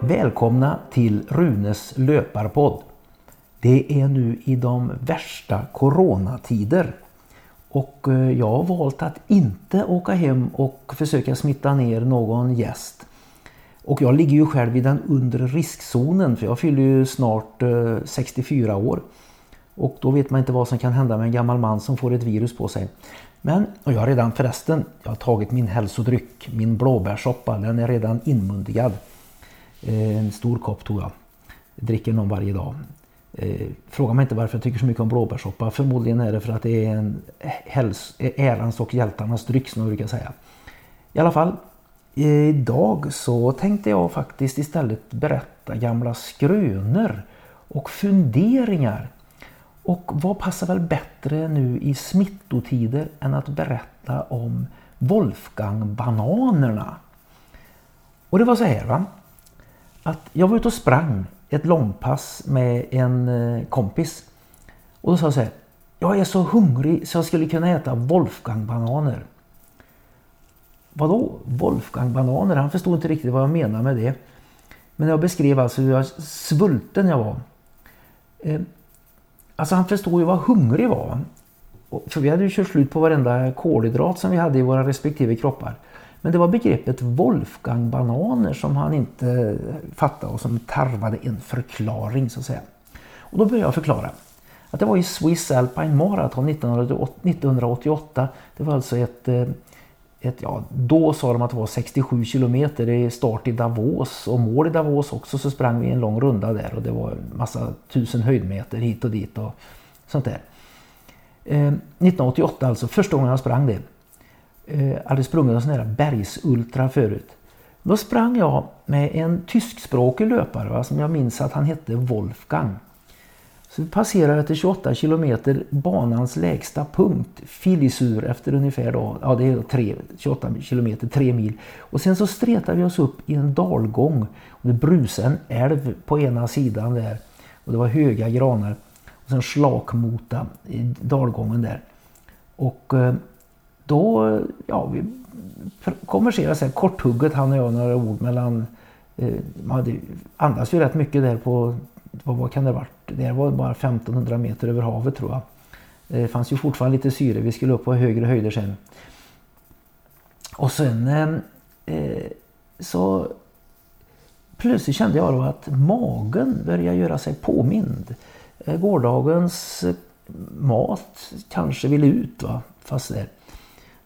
Välkomna till Runes löparpodd. Det är nu i de värsta coronatider och eh, jag har valt att inte åka hem och försöka smitta ner någon gäst. Och jag ligger ju själv i den undre riskzonen för jag fyller ju snart eh, 64 år. Och då vet man inte vad som kan hända med en gammal man som får ett virus på sig. Men, och jag har redan förresten, jag har tagit min hälsodryck, min blåbärssoppa, den är redan inmundigad. Eh, en stor kopp tog jag. jag dricker någon varje dag. Eh, fråga mig inte varför jag tycker så mycket om blåbärssoppa. Förmodligen är det för att det är en häls ärans och hjältarnas dryck som man brukar säga. I alla fall, idag så tänkte jag faktiskt istället berätta gamla skrönor och funderingar. Och vad passar väl bättre nu i smittotider än att berätta om Wolfgang-bananerna? Och det var så här va, att jag var ute och sprang ett långpass med en eh, kompis. Och då sa jag så här, jag är så hungrig så jag skulle kunna äta Wolfgang-bananer. Vadå Wolfgang-bananer? Han förstod inte riktigt vad jag menade med det. Men jag beskrev alltså hur svulten jag var. Eh, Alltså han förstod ju vad hungrig var. För vi hade ju kört slut på varenda kolhydrat som vi hade i våra respektive kroppar. Men det var begreppet Wolfgang-bananer som han inte eh, fattade och som tarvade en förklaring så att säga. Och då började jag förklara att det var i Swiss Alpine Marathon 1988. Det var alltså ett, eh, ett ja, då sa de att det var 67 kilometer. i start i Davos och mål i Davos också så sprang vi en lång runda där och det var en massa tusen höjdmeter hit och dit och sånt där. Eh, 1988 alltså, första gången jag sprang det eh, hade sprungit en sån här bergsultra förut. Då sprang jag med en tyskspråkig löpare va, som jag minns att han hette Wolfgang. Så vi passerar efter 28 kilometer banans lägsta punkt, Filisur efter ungefär då, ja det är 3, 28 kilometer, 3 mil. Och sen så stretade vi oss upp i en dalgång och det brusade en älv på ena sidan där och det var höga granar och sen slakmota i dalgången där. Och eh, då, ja, vi konverserade så här korthugget han och jag några ord mellan, eh, man hade, andas ju rätt mycket där på, vad, vad kan det ha varit? Det var bara 1500 meter över havet tror jag. Det fanns ju fortfarande lite syre, vi skulle upp på högre höjder sen. Och sen eh, eh så plötsligt kände jag då att magen började göra sig påmind. Eh, gårdagens mat kanske ville ut va, fast där.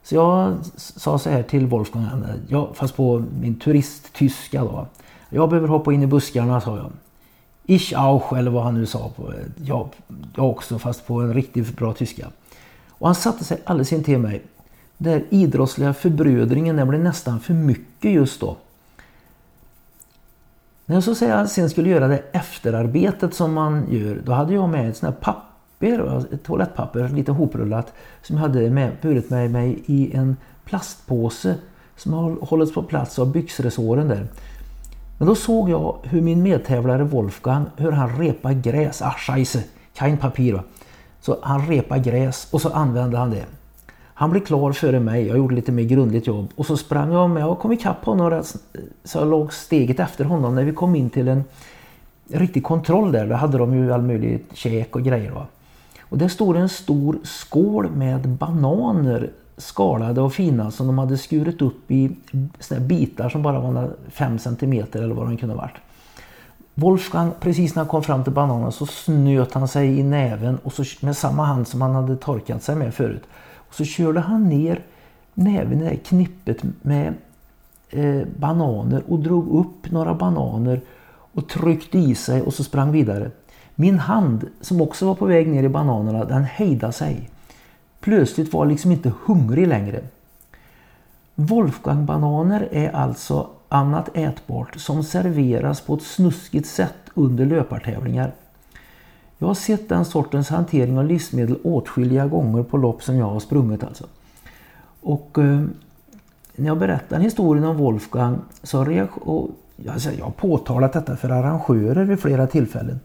Så jag sa så här till Wolfgang, ja, fast på min turisttyska då. Jag behöver hoppa in i buskarna, sa jag. Ich auch, eller vad han nu sa. På, eh, jag, jag också, fast på en riktigt bra tyska. Och han satte sig alldeles intill mig. Den idrottsliga förbrödringen, den blev nästan för mycket just då. När jag så säga sen skulle göra det efterarbetet som man gör, då hade jag med ett sånt här papper ett toalettpapper, lite hoprullat, som jag hade med, burit med mig i en plastpåse som har hållits på plats av byxresåren där. Men då såg jag hur min medtävlare Wolfgang, hur han repade gräs. Ah, scheisse, kein papir. Så han repade gräs och så använde han det. Han blev klar före mig, jag gjorde lite mer grundligt jobb och så sprang jag med och kom ikapp honom så jag låg steget efter honom när vi kom in till en riktig kontroll där. Då hade de ju all möjlig käk och grejer. Va? Och det står en stor skål med bananer skalade och fina som de hade skurit upp i bitar som bara var 5 cm eller vad de kunde varit. Wolfgang, precis när han kom fram till bananen så snöt han sig i näven och så, med samma hand som han hade torkat sig med förut. Och så körde han ner näven i det knippet med eh, bananer och drog upp några bananer och tryckte i sig och så sprang vidare. Min hand, som också var på väg ner i bananerna, den hejdade sig. Plötsligt var jag liksom inte hungrig längre. Wolfgangbananer är alltså annat ätbart som serveras på ett snuskigt sätt under löpartävlingar. Jag har sett den sortens hantering av livsmedel åtskilliga gånger på lopp som jag har sprungit alltså. Och eh, när jag berättar historien om Wolfgang så har jag, och, alltså, jag har påtalat detta för arrangörer vid flera tillfällen.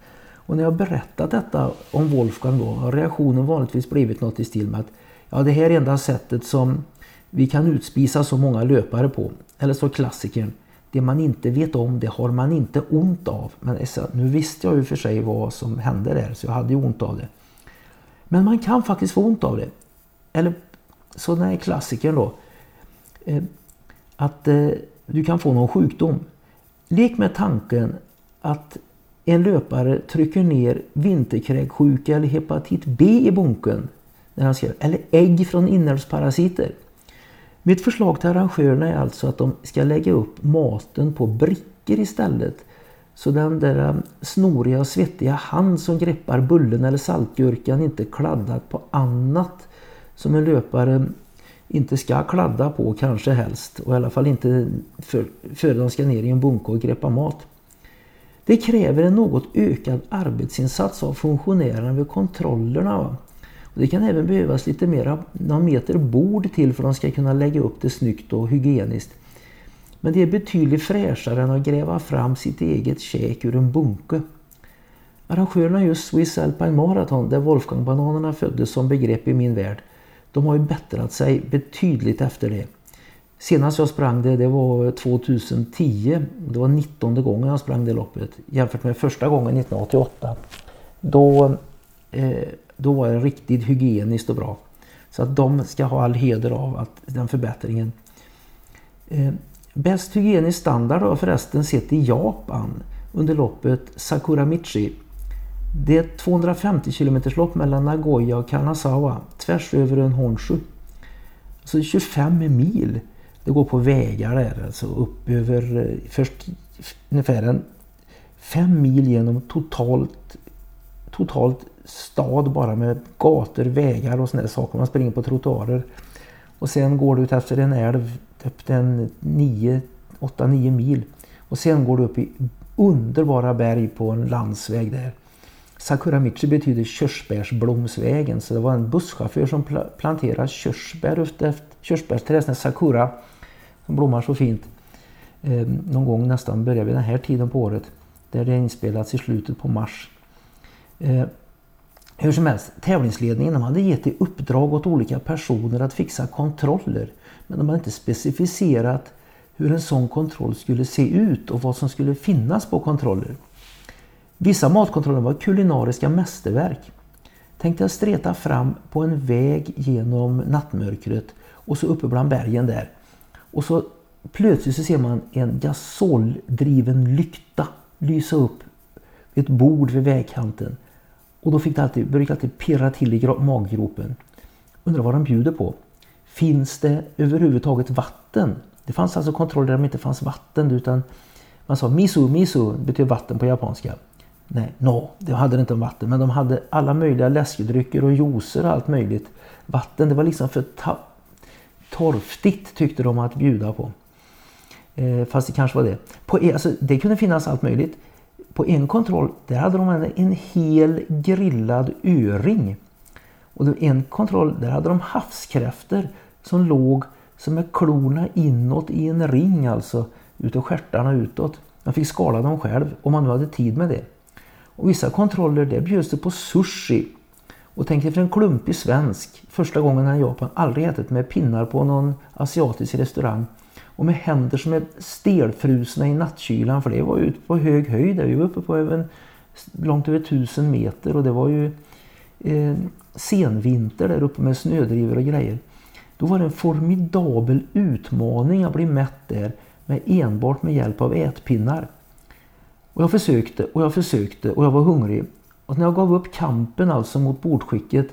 Och när jag berättat detta om Wolfgang då har reaktionen vanligtvis blivit något i stil med att ja, det här är enda sättet som vi kan utspisa så många löpare på. Eller så klassikern, det man inte vet om det har man inte ont av. Men nu visste jag ju för sig vad som hände där så jag hade ju ont av det. Men man kan faktiskt få ont av det. Eller så den här klassikern då. Eh, att eh, du kan få någon sjukdom. Lek med tanken att en löpare trycker ner vinterkräksjuka eller hepatit B i bunken. När han skrev, eller ägg från inälvsparasiter. Mitt förslag till arrangörerna är alltså att de ska lägga upp maten på brickor istället. Så den där eh, snoriga och svettiga hand som greppar bullen eller saltgurkan inte kladdar på annat som en löpare inte ska kladda på kanske helst. Och i alla fall inte före de ska ner i en bunke och greppa mat. Det kräver en något ökad arbetsinsats av funktionärerna vid kontrollerna. Och det kan även behövas lite mera, några meter bord till för att de ska kunna lägga upp det snyggt och hygieniskt. Men det är betydligt fräschare än att gräva fram sitt eget käk ur en bunke. Arrangörerna just Swiss Alpine Marathon där Wolfgang-bananerna föddes som begrepp i min värld. De har ju bättrat sig betydligt efter det. Senast jag sprang det, det var 2010. Det var 19 gången jag sprang det loppet. Jämfört med första gången 1988. Då, eh, då var det riktigt hygieniskt och bra. Så att de ska ha all heder av att den förbättringen. Eh, bäst hygienisk standard har jag förresten sett i Japan under loppet Sakuramichi. Det är ett 250 km lopp mellan Nagoya och Kanazawa tvärs över en Honshu. Så 25 mil. Det går på vägar där, alltså upp över eh, först ungefär en fem mil genom totalt, totalt stad bara med gator, vägar och sådana saker. Man springer på trottoarer. Och sen går du ut efter en älv, upp en 8-9 mil. Och sen går du upp i underbara berg på en landsväg där. Sakuramichi betyder körsbärsblomsvägen så det var en busschaufför som planterade körsbär efter körsbärsträd, sakura som blommar så fint. Eh, någon gång nästan börjar vid den här tiden på året. Där det är i slutet på mars. Eh, hur som helst, tävlingsledningen de hade gett i uppdrag åt olika personer att fixa kontroller. Men de hade inte specificerat hur en sån kontroll skulle se ut och vad som skulle finnas på kontroller. Vissa matkontroller var kulinariska mästerverk. Tänkte jag streta fram på en väg genom nattmörkret och så uppe bland bergen där. Och så plötsligt så ser man en gasoldriven lykta lysa upp vid ett bord vid vägkanten. Och då fick det alltid, började det alltid pirra till i maggropen. Undrar vad de bjuder på. Finns det överhuvudtaget vatten? Det fanns alltså kontroller där det inte fanns vatten utan man sa miso, miso betyder vatten på japanska. Nej, no, det hade det inte om vatten. Men de hade alla möjliga läskedrycker och juicer och allt möjligt. Vatten, det var liksom för torftigt tyckte de att bjuda på. Eh, fast det kanske var det. På, e- alltså, det kunde finnas allt möjligt. På en kontroll där hade de en, en hel grillad öring. Och en kontroll där hade de havskräftor som låg som med klorna inåt i en ring alltså. Utav stjärtarna utåt. Man fick skala dem själv om man nu hade tid med det. Och vissa kontroller där bjöds det på sushi. Och tänk dig för en klumpig svensk första gången han i Japan aldrig ätit med pinnar på någon asiatisk restaurang. Och med händer som är stelfrusna i nattkylan för det var ju på hög höjd. Vi var uppe på även långt över tusen meter och det var ju eh, senvinter där uppe med snödrivor och grejer. Då var det en formidabel utmaning att bli mätt där med enbart med hjälp av ätpinnar. Och jag försökte och jag försökte och jag var hungrig. Och när jag gav upp kampen alltså mot bordskicket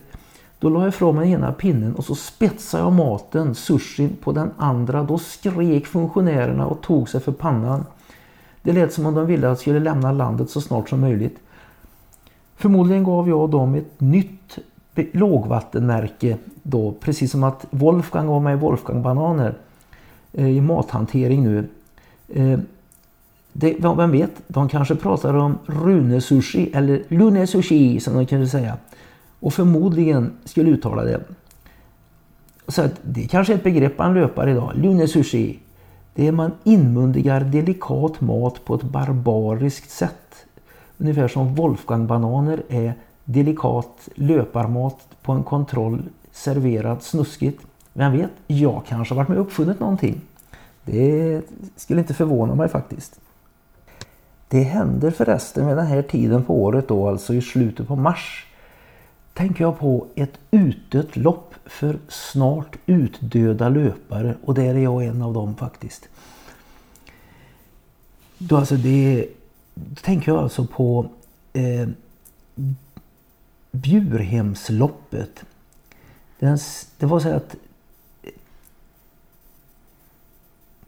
då la jag ifrån mig ena pinnen och så spetsade jag maten, sushin, på den andra. Då skrek funktionärerna och tog sig för pannan. Det lät som om de ville att jag skulle lämna landet så snart som möjligt. Förmodligen gav jag dem ett nytt lågvattenmärke då, precis som att Wolfgang gav mig Wolfgang-bananer eh, i mathantering nu. Eh, det, vem vet, de kanske pratar om Rune Sushi eller Lune Sushi som de kunde säga. Och förmodligen skulle uttala det. Så att det kanske är ett begrepp man löpar idag. Lune Sushi. Det är man inmundigar delikat mat på ett barbariskt sätt. Ungefär som Wolfgangbananer är delikat löparmat på en kontroll serverad snuskigt. Vem vet, jag kanske har varit med och uppfunnit någonting. Det skulle inte förvåna mig faktiskt. Det händer förresten vid den här tiden på året då, alltså i slutet på mars, tänker jag på ett utdött lopp för snart utdöda löpare och där är jag en av dem faktiskt. Då, alltså det, då tänker jag alltså på eh, Bjurhemsloppet. Den, det var så att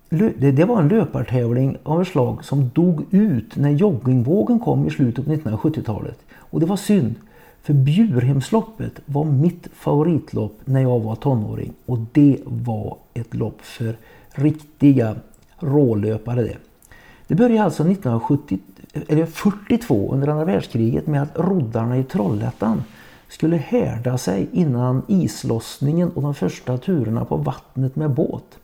det, var en löpartävling av ett slag som dog ut när joggingvågen kom i slutet på 1970-talet. Och det var synd. För Bjurhemsloppet var mitt favoritlopp när jag var tonåring. Och det var ett lopp för riktiga rålöpare det. Det började alltså 1970, eller 42 under andra världskriget med att roddarna i Trollhättan skulle härda sig innan islossningen och de första turerna på vattnet med båt.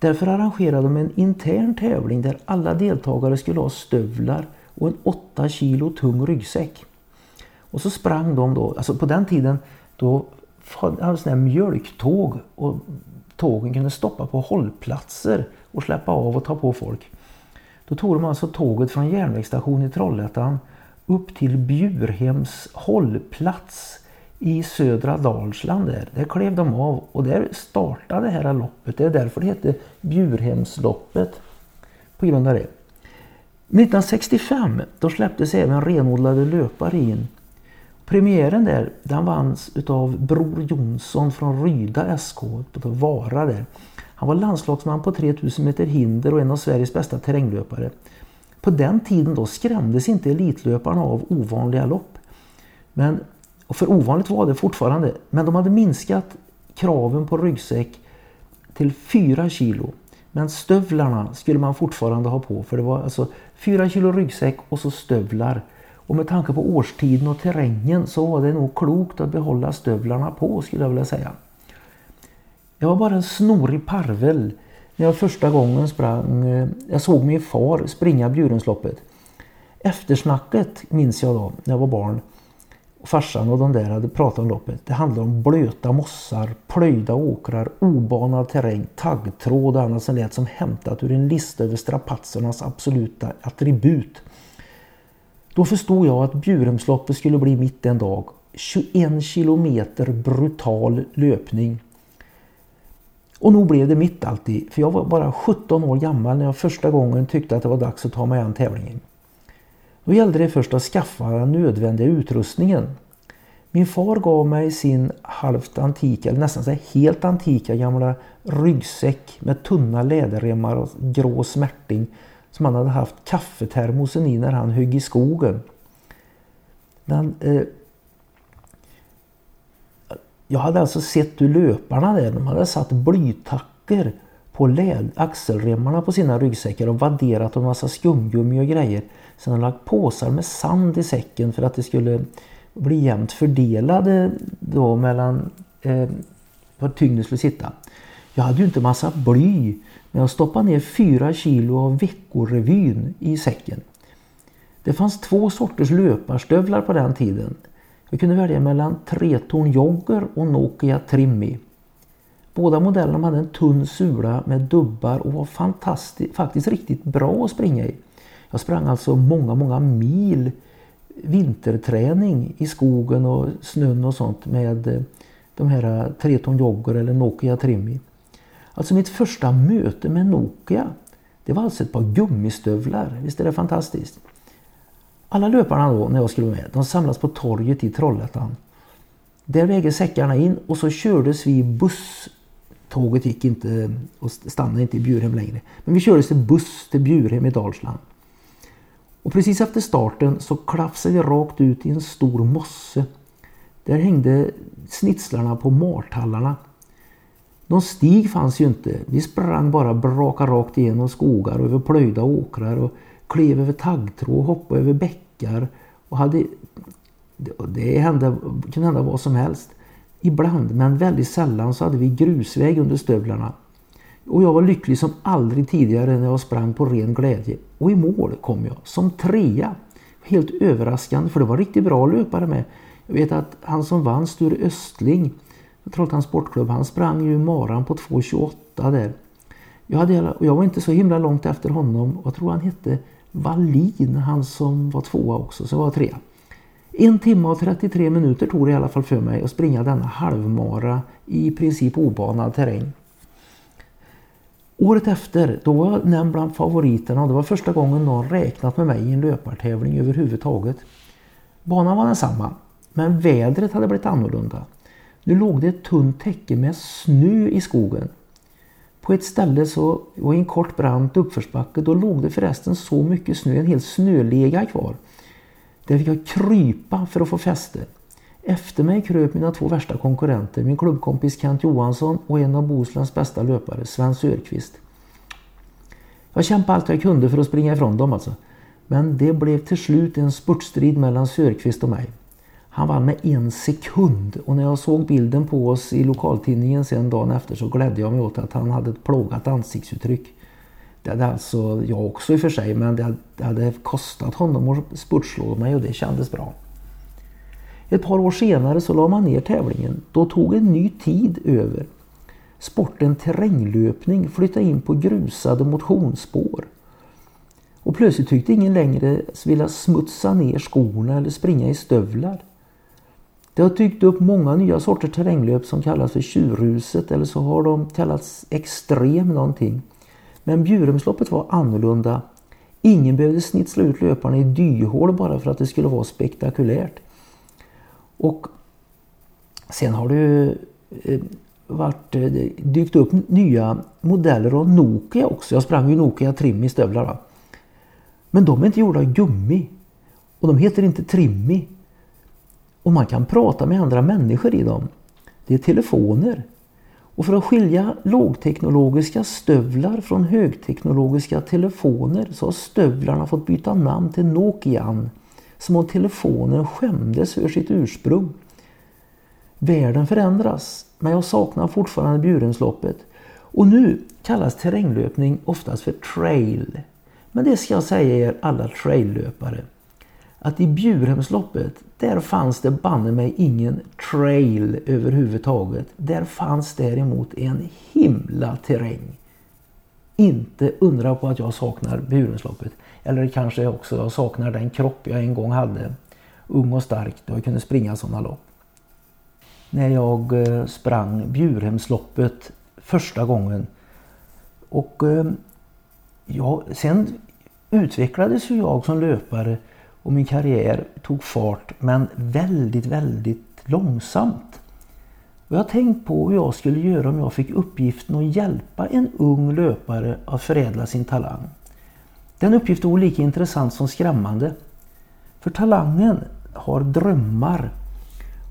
Därför arrangerade de en intern tävling där alla deltagare skulle ha stövlar och en 8 kilo tung ryggsäck. Och så sprang de då, alltså på den tiden då fanns det mjölktåg och tågen kunde stoppa på hållplatser och släppa av och ta på folk. Då tog de alltså tåget från järnvägsstationen i Trollhättan upp till Bjurhems hållplats i södra Dalsland där. Där klev de av och där startade det här loppet. Det är därför det heter Bjurhemsloppet. På grund av det. 1965 då släpptes även renodlade löpare in. Premiären där den vanns utav Bror Jonsson från Ryda SK på Vara där. Han var landslagsman på 3000 meter hinder och en av Sveriges bästa terränglöpare. På den tiden då skrämdes inte elitlöparna av ovanliga lopp. Men och för ovanligt var det fortfarande. Men de hade minskat kraven på ryggsäck till 4 kilo. Men stövlarna skulle man fortfarande ha på. För det var alltså 4 kilo ryggsäck och så stövlar. Och med tanke på årstiden och terrängen så var det nog klokt att behålla stövlarna på skulle jag vilja säga. Jag var bara en snorig parvel när jag första gången sprang. Eh, jag såg min far springa Bjurensloppet. Eftersnacket minns jag då när jag var barn farsan och de där hade pratat om loppet. Det handlar om blöta mossar, plöjda åkrar, obanad terräng, taggtråd och annat som lät som hämtat ur en lista över strapatsernas absoluta attribut. Då förstod jag att Bjurumsloppet skulle bli mitt en dag. 21 kilometer brutal löpning. Och nog blev det mitt alltid, för jag var bara 17 år gammal när jag första gången tyckte att det var dags att ta mig an tävlingen. Då gällde det först att skaffa den nödvändiga utrustningen. Min far gav mig sin halvt antika, eller nästan helt antika gamla ryggsäck med tunna läderremmar och grå smärting som han hade haft kaffetermosen i när han högg i skogen. Den, eh, jag hade alltså sett hur löparna där, de hade satt blytacker på läd, axelremmarna på sina ryggsäckar och vadderat en massa skumgummi och grejer. Sen har lagt påsar med sand i säcken för att det skulle bli jämnt fördelade då mellan eh, var tyngden skulle sitta. Jag hade ju inte massa bly men jag stoppade ner fyra kilo av veckorevyn i säcken. Det fanns två sorters löparstövlar på den tiden. Jag kunde välja mellan Tretorn Jogger och Nokia Trimmy. Båda modellerna hade en tunn sula med dubbar och var fantastiskt, faktiskt riktigt bra att springa i. Jag sprang alltså många, många mil vinterträning i skogen och snön och sånt med eh, de här eh, Treton Jogger eller Nokia Trimmy. Alltså mitt första möte med Nokia det var alltså ett par gummistövlar. Visst är det fantastiskt? Alla löparna då när jag skulle med de samlas på torget i Trollhättan. Där väger säckarna in och så kördes vi buss. Tåget gick inte och stannade inte i Bjurhem längre. Men vi kördes till buss till Bjurhem i Dalsland. Och precis efter starten så klafsade vi rakt ut i en stor mosse. Där hängde snitslarna på martallarna. Någon stig fanns ju inte. Vi sprang bara braka rakt igenom skogar och över plöjda åkrar och klev över taggtråd och hoppade över bäckar. Och hade, det hände, kunde hända vad som helst. Ibland, men väldigt sällan, så hade vi grusväg under stövlarna. Och jag var lycklig som aldrig tidigare när jag sprang på ren glädje. Och i mål kom jag som trea. Helt överraskande för det var riktigt bra löpare med. Jag vet att han som vann Sture Östling Trollhättans Sportklubb. Han sprang ju maran på 2.28 där. Jag, hade, jag var inte så himla långt efter honom. Jag tror han hette Wallin, han som var tvåa också, så var trea. En timme och 33 minuter tog det i alla fall för mig att springa denna halvmara i princip obanad terräng. Året efter, då var jag nämnd bland favoriterna och det var första gången någon räknat med mig i en löpartävling överhuvudtaget. Banan var densamma, men vädret hade blivit annorlunda. Nu låg det ett tunt täcke med snö i skogen. På ett ställe så, och i en kort brant uppförsbacke, då låg det förresten så mycket snö, en hel snölega kvar. Där fick jag krypa för att få fäste. Efter mig kröp mina två värsta konkurrenter, min klubbkompis Kent Johansson och en av Bohusläns bästa löpare, Sven Sörqvist. Jag kämpade allt jag kunde för att springa ifrån dem alltså. Men det blev till slut en spurtstrid mellan Sörqvist och mig. Han vann med en sekund och när jag såg bilden på oss i lokaltidningen sen dagen efter så glädde jag mig åt att han hade ett plågat ansiktsuttryck. Det hade alltså jag också i och för sig men det hade kostat honom att spurtslå mig och det kändes bra. Ett par år senare så la man ner tävlingen. Då tog en ny tid över. Sporten terränglöpning flyttade in på grusade motionsspår. Och plötsligt tyckte ingen längre vilja smutsa ner skorna eller springa i stövlar. Det har dykt upp många nya sorter terränglöp som kallas för tjurhuset eller så har de kallats extrem någonting. Men Bjurumsloppet var annorlunda. Ingen behövde snitsla ut löparna i dyhål bara för att det skulle vara spektakulärt. Och sen har det eh, varit, eh, dykt upp nya modeller av Nokia också. Jag sprang ju Nokia Trimmi i stövlar. Men de är inte gjorda av gummi. Och de heter inte Trimmy. Och man kan prata med andra människor i dem. Det är telefoner. Och för att skilja lågteknologiska stövlar från högteknologiska telefoner så har stövlarna fått byta namn till Nokian som om telefonen skämdes för sitt ursprung. Världen förändras, men jag saknar fortfarande Bjurensloppet. Och nu kallas terränglöpning oftast för trail. Men det ska jag säga er alla traillöpare. Att i Bjurhemsloppet, där fanns det banne mig ingen trail överhuvudtaget. Där fanns däremot en himla terräng. Inte undra på att jag saknar Bjurhemsloppet. Eller kanske också jag saknar den kropp jag en gång hade. Ung och stark då jag kunde springa sådana lopp. När jag eh, sprang Bjurhemsloppet första gången. Och eh, ja, sen utvecklades ju jag som löpare och min karriär tog fart men väldigt, väldigt långsamt. Och jag har tänkt på hur jag skulle göra om jag fick uppgiften att hjälpa en ung löpare att förädla sin talang. Den uppgiften var lika intressant som skrämmande. För talangen har drömmar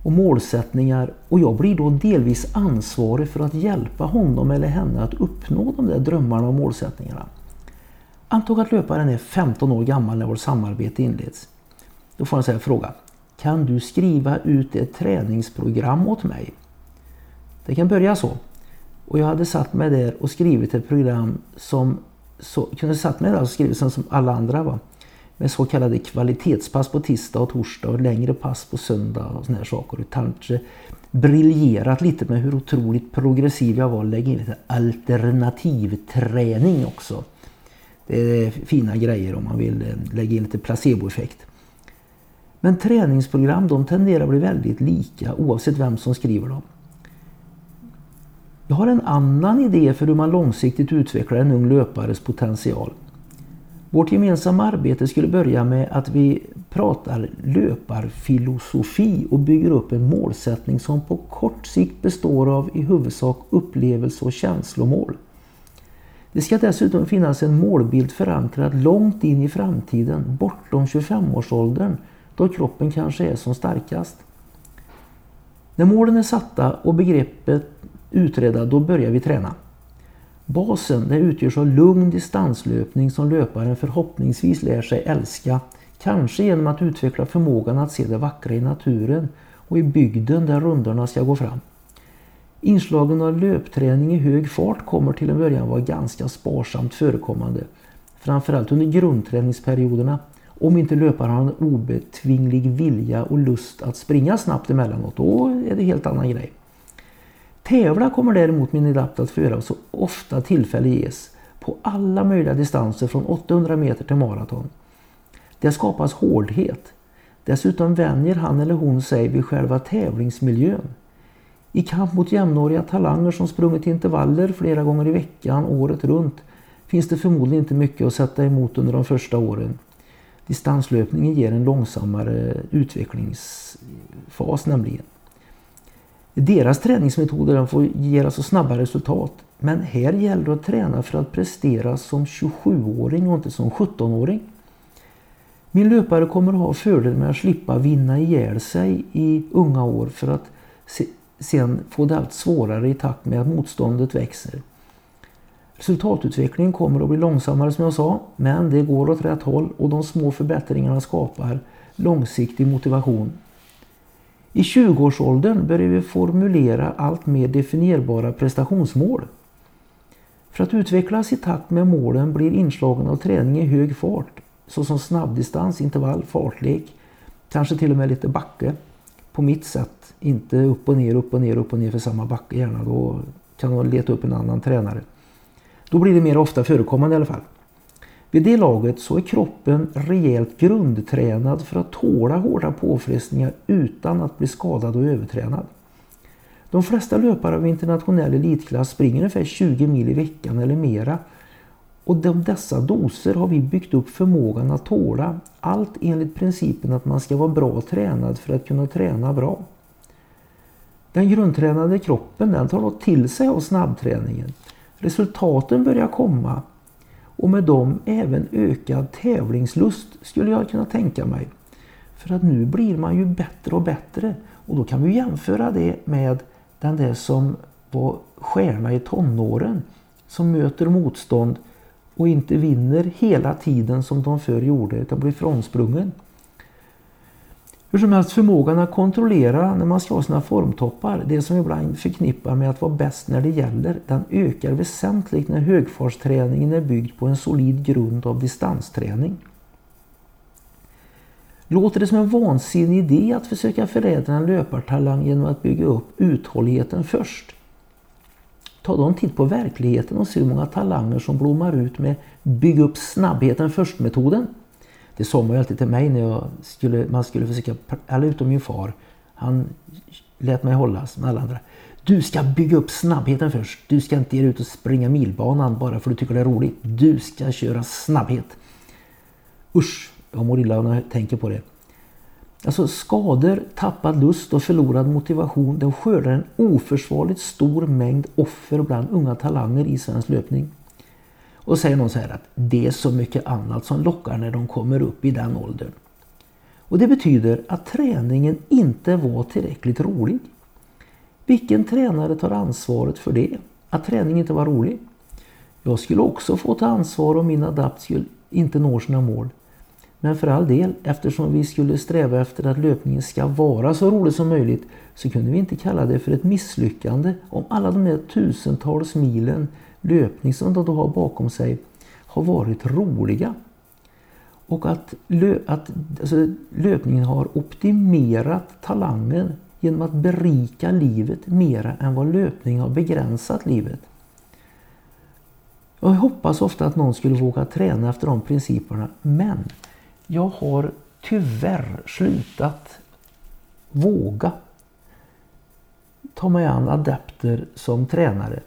och målsättningar och jag blir då delvis ansvarig för att hjälpa honom eller henne att uppnå de där drömmarna och målsättningarna. Antag att löparen är 15 år gammal när vårt samarbete inleds. Då får han säga fråga. Kan du skriva ut ett träningsprogram åt mig? Det kan börja så. Och jag hade satt mig där och skrivit ett program som så, kunde satt mig där och skrivit som alla andra var. Med så kallade kvalitetspass på tisdag och torsdag och längre pass på söndag och såna här saker. Och kanske briljerat lite med hur otroligt progressiv jag var. Lägga in lite alternativträning också. Det är fina grejer om man vill eh, lägga in lite placeboeffekt. Men träningsprogram de tenderar att bli väldigt lika oavsett vem som skriver dem. Jag har en annan idé för hur man långsiktigt utvecklar en ung löpares potential. Vårt gemensamma arbete skulle börja med att vi pratar löparfilosofi och bygger upp en målsättning som på kort sikt består av i huvudsak upplevelse och känslomål. Det ska dessutom finnas en målbild förankrad långt in i framtiden, bortom 25-årsåldern, då kroppen kanske är som starkast. När målen är satta och begreppet utredda, då börjar vi träna. Basen det utgörs av lugn distanslöpning som löparen förhoppningsvis lär sig älska. Kanske genom att utveckla förmågan att se det vackra i naturen och i bygden där rundorna ska gå fram. Inslagen av löpträning i hög fart kommer till en början vara ganska sparsamt förekommande. Framförallt under grundträningsperioderna om inte löparen har en obetvinglig vilja och lust att springa snabbt emellanåt. Då är det helt annan grej. Tävla kommer däremot min adapt att få göra så ofta tillfälle ges på alla möjliga distanser från 800 meter till maraton. Det skapas hårdhet. Dessutom vänjer han eller hon sig vid själva tävlingsmiljön. I kamp mot jämnåriga talanger som sprungit intervaller flera gånger i veckan året runt finns det förmodligen inte mycket att sätta emot under de första åren. Distanslöpningen ger en långsammare utvecklingsfas nämligen. Deras träningsmetoder får ge alltså snabba resultat. Men här gäller det att träna för att prestera som 27-åring och inte som 17-åring. Min löpare kommer att ha fördel med att slippa vinna ihjäl sig i unga år för att sen få det allt svårare i takt med att motståndet växer. Resultatutvecklingen kommer att bli långsammare som jag sa, men det går åt rätt håll och de små förbättringarna skapar långsiktig motivation. I 20-årsåldern börjar vi formulera allt mer definierbara prestationsmål. För att utvecklas i takt med målen blir inslagen av träning i hög fart, såsom snabbdistans, intervall, fartlek, kanske till och med lite backe. På mitt sätt, inte upp och ner, upp och ner, upp och ner för samma backe gärna. Då kan man leta upp en annan tränare. Då blir det mer ofta förekommande i alla fall. Vid det laget så är kroppen rejält grundtränad för att tåla hårda påfrestningar utan att bli skadad och övertränad. De flesta löpare av internationell elitklass springer ungefär 20 mil i veckan eller mera. Och de dessa doser har vi byggt upp förmågan att tåla. Allt enligt principen att man ska vara bra tränad för att kunna träna bra. Den grundtränade kroppen den tar då till sig av snabbträningen. Resultaten börjar komma och med dem även ökad tävlingslust skulle jag kunna tänka mig. För att nu blir man ju bättre och bättre och då kan vi jämföra det med den där som var stjärna i tonåren som möter motstånd och inte vinner hela tiden som de förr gjorde utan blir frånsprungen. Hur som helst förmågan att kontrollera när man slår sina formtoppar, det som ibland förknippar med att vara bäst när det gäller, den ökar väsentligt när högfartsträningen är byggd på en solid grund av distansträning. Låter det som en vansinnig idé att försöka förädla en löpartalang genom att bygga upp uthålligheten först? Ta då en titt på verkligheten och se hur många talanger som blommar ut med bygg upp snabbheten först-metoden. Det sa man ju alltid till mig när jag skulle, man skulle försöka, alla utom min far, han lät mig hållas med alla andra. Du ska bygga upp snabbheten först. Du ska inte ge dig ut och springa milbanan bara för att du tycker det är roligt. Du ska köra snabbhet. Usch, jag mår illa när jag tänker på det. Alltså skador, tappad lust och förlorad motivation de skördar en oförsvarligt stor mängd offer bland unga talanger i svensk löpning. Och säger någon så här att det är så mycket annat som lockar när de kommer upp i den åldern. Och det betyder att träningen inte var tillräckligt rolig. Vilken tränare tar ansvaret för det? Att träningen inte var rolig? Jag skulle också få ta ansvar om min adapt skulle inte når sina mål. Men för all del, eftersom vi skulle sträva efter att löpningen ska vara så rolig som möjligt så kunde vi inte kalla det för ett misslyckande om alla de där tusentals milen löpning som de då har bakom sig har varit roliga. Och att, lö, att alltså, löpningen har optimerat talangen genom att berika livet mera än vad löpning har begränsat livet. Jag hoppas ofta att någon skulle våga träna efter de principerna men jag har tyvärr slutat våga ta mig an adepter som tränare.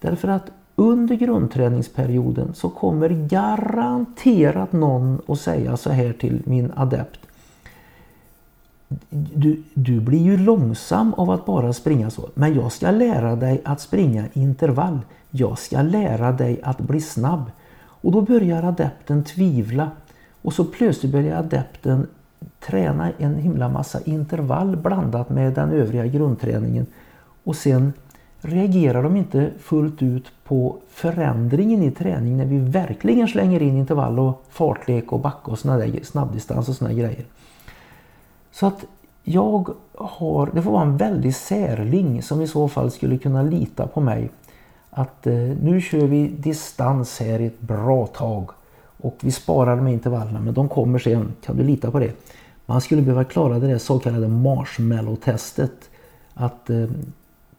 Därför att under grundträningsperioden så kommer garanterat någon att säga så här till min adept. Du, du blir ju långsam av att bara springa så. Men jag ska lära dig att springa intervall. Jag ska lära dig att bli snabb. Och då börjar adepten tvivla. Och så plötsligt börjar adepten träna en himla massa intervall blandat med den övriga grundträningen. Och sen reagerar de inte fullt ut på förändringen i träning när vi verkligen slänger in intervall och fartlek och backa och såna där, snabbdistans och såna grejer. Så att jag har, det får vara en väldig särling som i så fall skulle kunna lita på mig. Att eh, nu kör vi distans här ett bra tag och vi sparar med intervallerna men de kommer sen, kan du lita på det? Man skulle behöva klara det där så kallade marshmallow-testet. Att eh,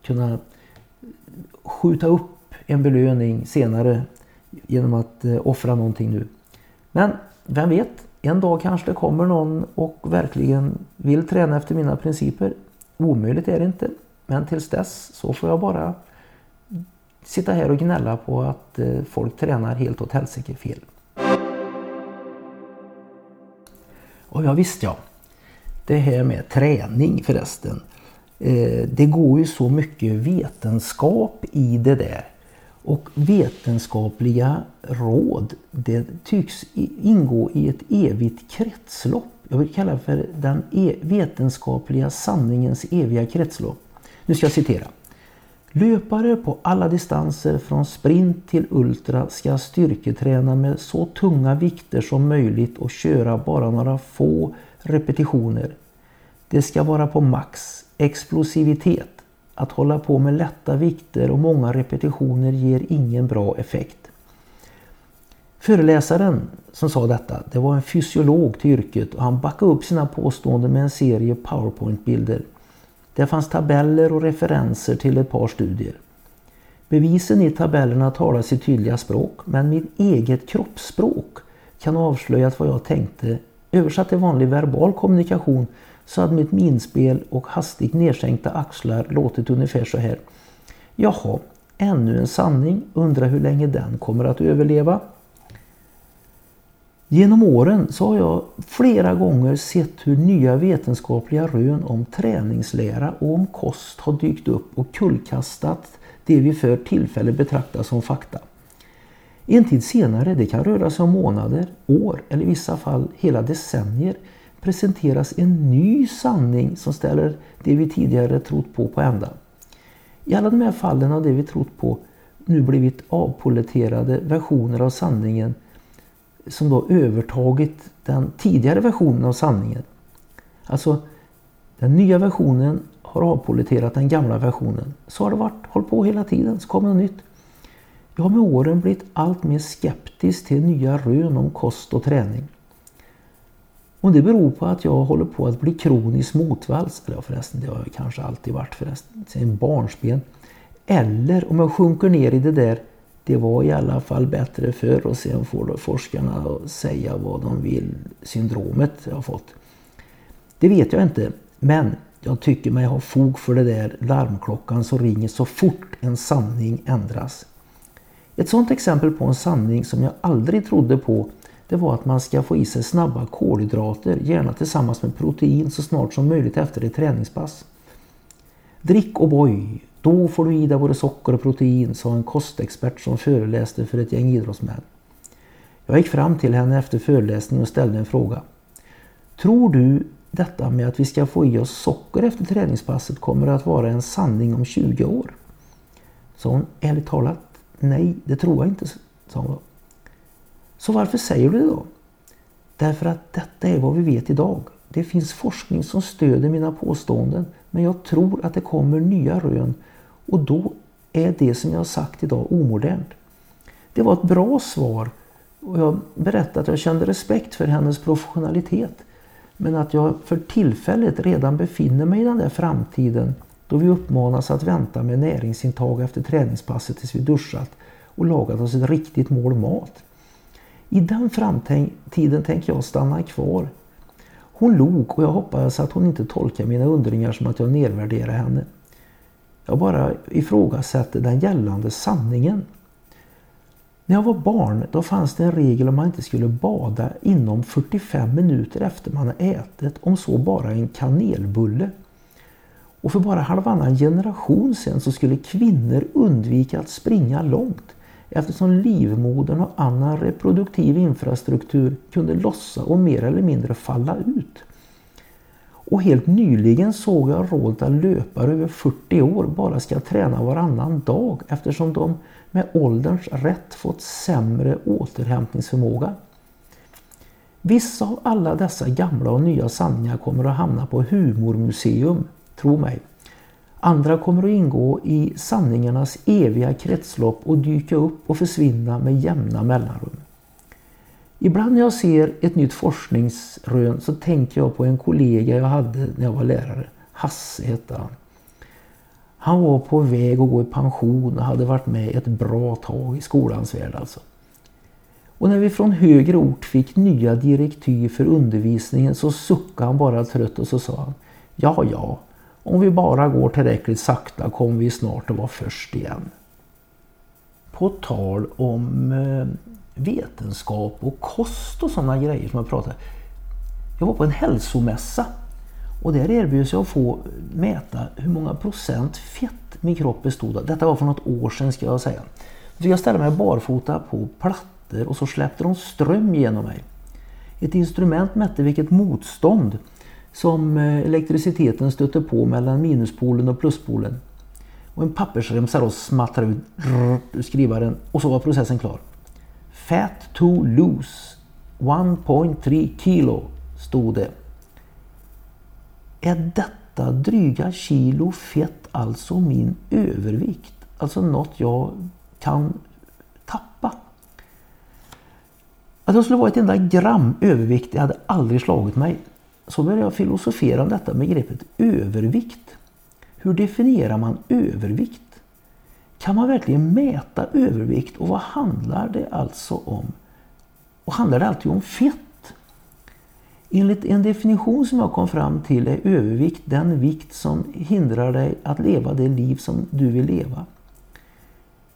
kunna skjuta upp en belöning senare genom att eh, offra någonting nu. Men vem vet, en dag kanske det kommer någon och verkligen vill träna efter mina principer. Omöjligt är det inte. Men tills dess så får jag bara sitta här och gnälla på att eh, folk tränar helt åt helsike fel. Och ja visst ja, det här med träning förresten. Eh, det går ju så mycket vetenskap i det där. Och vetenskapliga råd, det tycks ingå i ett evigt kretslopp. Jag vill kalla det för den e, vetenskapliga sanningens eviga kretslopp. Nu ska jag citera. Löpare på alla distanser från sprint till ultra ska styrketräna med så tunga vikter som möjligt och köra bara några få repetitioner. Det ska vara på max explosivitet. Att hålla på med lätta vikter och många repetitioner ger ingen bra effekt. Föreläsaren som sa detta, det var en fysiolog till yrket och han backade upp sina påståenden med en serie powerpoint-bilder. Det fanns tabeller och referenser till ett par studier. Bevisen i tabellerna talar sitt tydliga språk men mitt eget kroppsspråk kan avslöja vad jag tänkte. Översatt till vanlig verbal kommunikation så hade mitt minspel och hastigt nedsänkta axlar låtit ungefär så här. Jaha, ännu en sanning, undrar hur länge den kommer att överleva. Genom åren så har jag flera gånger sett hur nya vetenskapliga rön om träningslära och om kost har dykt upp och kullkastat det vi för tillfället betraktar som fakta. En tid senare, det kan röra sig om månader, år eller i vissa fall hela decennier, presenteras en ny sanning som ställer det vi tidigare trott på på ända. I alla de här fallen har det vi trott på nu blivit avpoleterade versioner av sanningen som då övertagit den tidigare versionen av sanningen. Alltså den nya versionen har avpoliterat den gamla versionen. Så har det varit, hållit på hela tiden, så kommer något nytt. Jag har med åren blivit allt mer skeptisk till nya rön om kost och träning. Och det beror på att jag håller på att bli kronisk motvalls, eller förresten det har jag kanske alltid varit förresten, sen barnsben. Eller om jag sjunker ner i det där, det var i alla fall bättre förr och sen får forskarna säga vad de vill, syndromet jag har fått. Det vet jag inte, men jag tycker mig ha fog för det där larmklockan som ringer så fort en sanning ändras. Ett sådant exempel på en sanning som jag aldrig trodde på det var att man ska få i sig snabba kolhydrater, gärna tillsammans med protein så snart som möjligt efter ett träningspass. Drick och boj, då får du i dig både socker och protein, sa en kostexpert som föreläste för ett gäng idrottsmän. Jag gick fram till henne efter föreläsningen och ställde en fråga. Tror du detta med att vi ska få i oss socker efter träningspasset kommer att vara en sanning om 20 år? Så hon ärligt talat, nej det tror jag inte, sa hon. Så varför säger du det då? Därför att detta är vad vi vet idag. Det finns forskning som stöder mina påståenden men jag tror att det kommer nya rön och då är det som jag har sagt idag omodernt. Det var ett bra svar och jag berättade att jag kände respekt för hennes professionalitet men att jag för tillfället redan befinner mig i den där framtiden då vi uppmanas att vänta med näringsintag efter träningspasset tills vi duschat och lagat oss ett riktigt mål mat. I den framtiden tänker jag stanna kvar. Hon log och jag hoppades att hon inte tolkar mina undringar som att jag nedvärderar henne. Jag bara ifrågasätter den gällande sanningen. När jag var barn då fanns det en regel om man inte skulle bada inom 45 minuter efter man har ätit, om så bara en kanelbulle. Och för bara halvannan generation sedan så skulle kvinnor undvika att springa långt eftersom livmodern och annan reproduktiv infrastruktur kunde lossa och mer eller mindre falla ut. Och helt nyligen såg jag råd att löpare över 40 år bara ska träna varannan dag eftersom de med ålderns rätt fått sämre återhämtningsförmåga. Vissa av alla dessa gamla och nya sanningar kommer att hamna på humormuseum, tro mig. Andra kommer att ingå i sanningarnas eviga kretslopp och dyka upp och försvinna med jämna mellanrum. Ibland när jag ser ett nytt forskningsrön så tänker jag på en kollega jag hade när jag var lärare. Hasse hette han. Han var på väg att gå i pension och hade varit med ett bra tag i skolans värld alltså. Och när vi från högre ort fick nya direktiv för undervisningen så suckade han bara trött och så sa han Ja, ja, om vi bara går tillräckligt sakta kommer vi snart att vara först igen. På tal om eh, vetenskap och kost och sådana grejer som jag pratade. Jag var på en hälsomässa och där erbjöds jag att få mäta hur många procent fett min kropp bestod av. Detta var för något år sedan ska jag säga. Så jag ställde mig barfota på plattor och så släppte de ström genom mig. Ett instrument mätte vilket motstånd som eh, elektriciteten stötte på mellan minuspolen och pluspolen. Och en pappersremsa då smattrade ut ur skrivaren och så var processen klar. Fat to lose 1.3 kilo stod det. Är detta dryga kilo fett alltså min övervikt? Alltså något jag kan tappa? Att jag skulle vara ett enda gram överviktig hade aldrig slagit mig. Så började jag filosofera om detta med begreppet övervikt. Hur definierar man övervikt? Kan man verkligen mäta övervikt och vad handlar det alltså om? Och handlar det alltid om fett? Enligt en definition som jag kom fram till är övervikt den vikt som hindrar dig att leva det liv som du vill leva.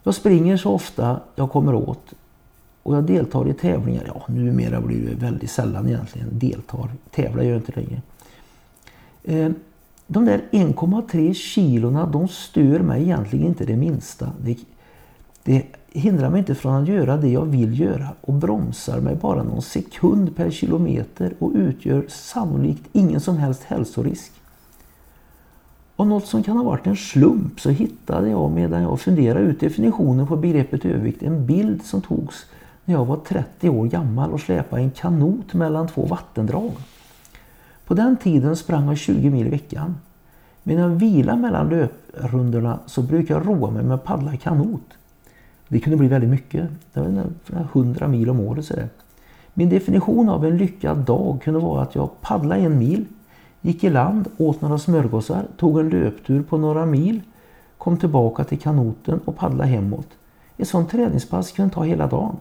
Jag springer så ofta jag kommer åt och jag deltar i tävlingar. Ja, numera blir det väldigt sällan egentligen deltar. Tävlar gör jag inte längre. Eh, de där 1,3 kilona de stör mig egentligen inte det minsta. Det, det hindrar mig inte från att göra det jag vill göra och bromsar mig bara någon sekund per kilometer och utgör sannolikt ingen som helst hälsorisk. Och något som kan ha varit en slump så hittade jag medan jag funderade ut definitionen på begreppet övervikt en bild som togs när jag var 30 år gammal och släpade en kanot mellan två vattendrag. På den tiden sprang jag 20 mil i veckan. Medan jag vilade mellan löprundorna så brukade jag roa mig med att paddla kanot. Det kunde bli väldigt mycket. Det var 100 mil om året. Så det. Min definition av en lyckad dag kunde vara att jag paddlade en mil, gick i land, åt några smörgåsar, tog en löptur på några mil, kom tillbaka till kanoten och paddlade hemåt. Ett sånt träningspass kunde ta hela dagen.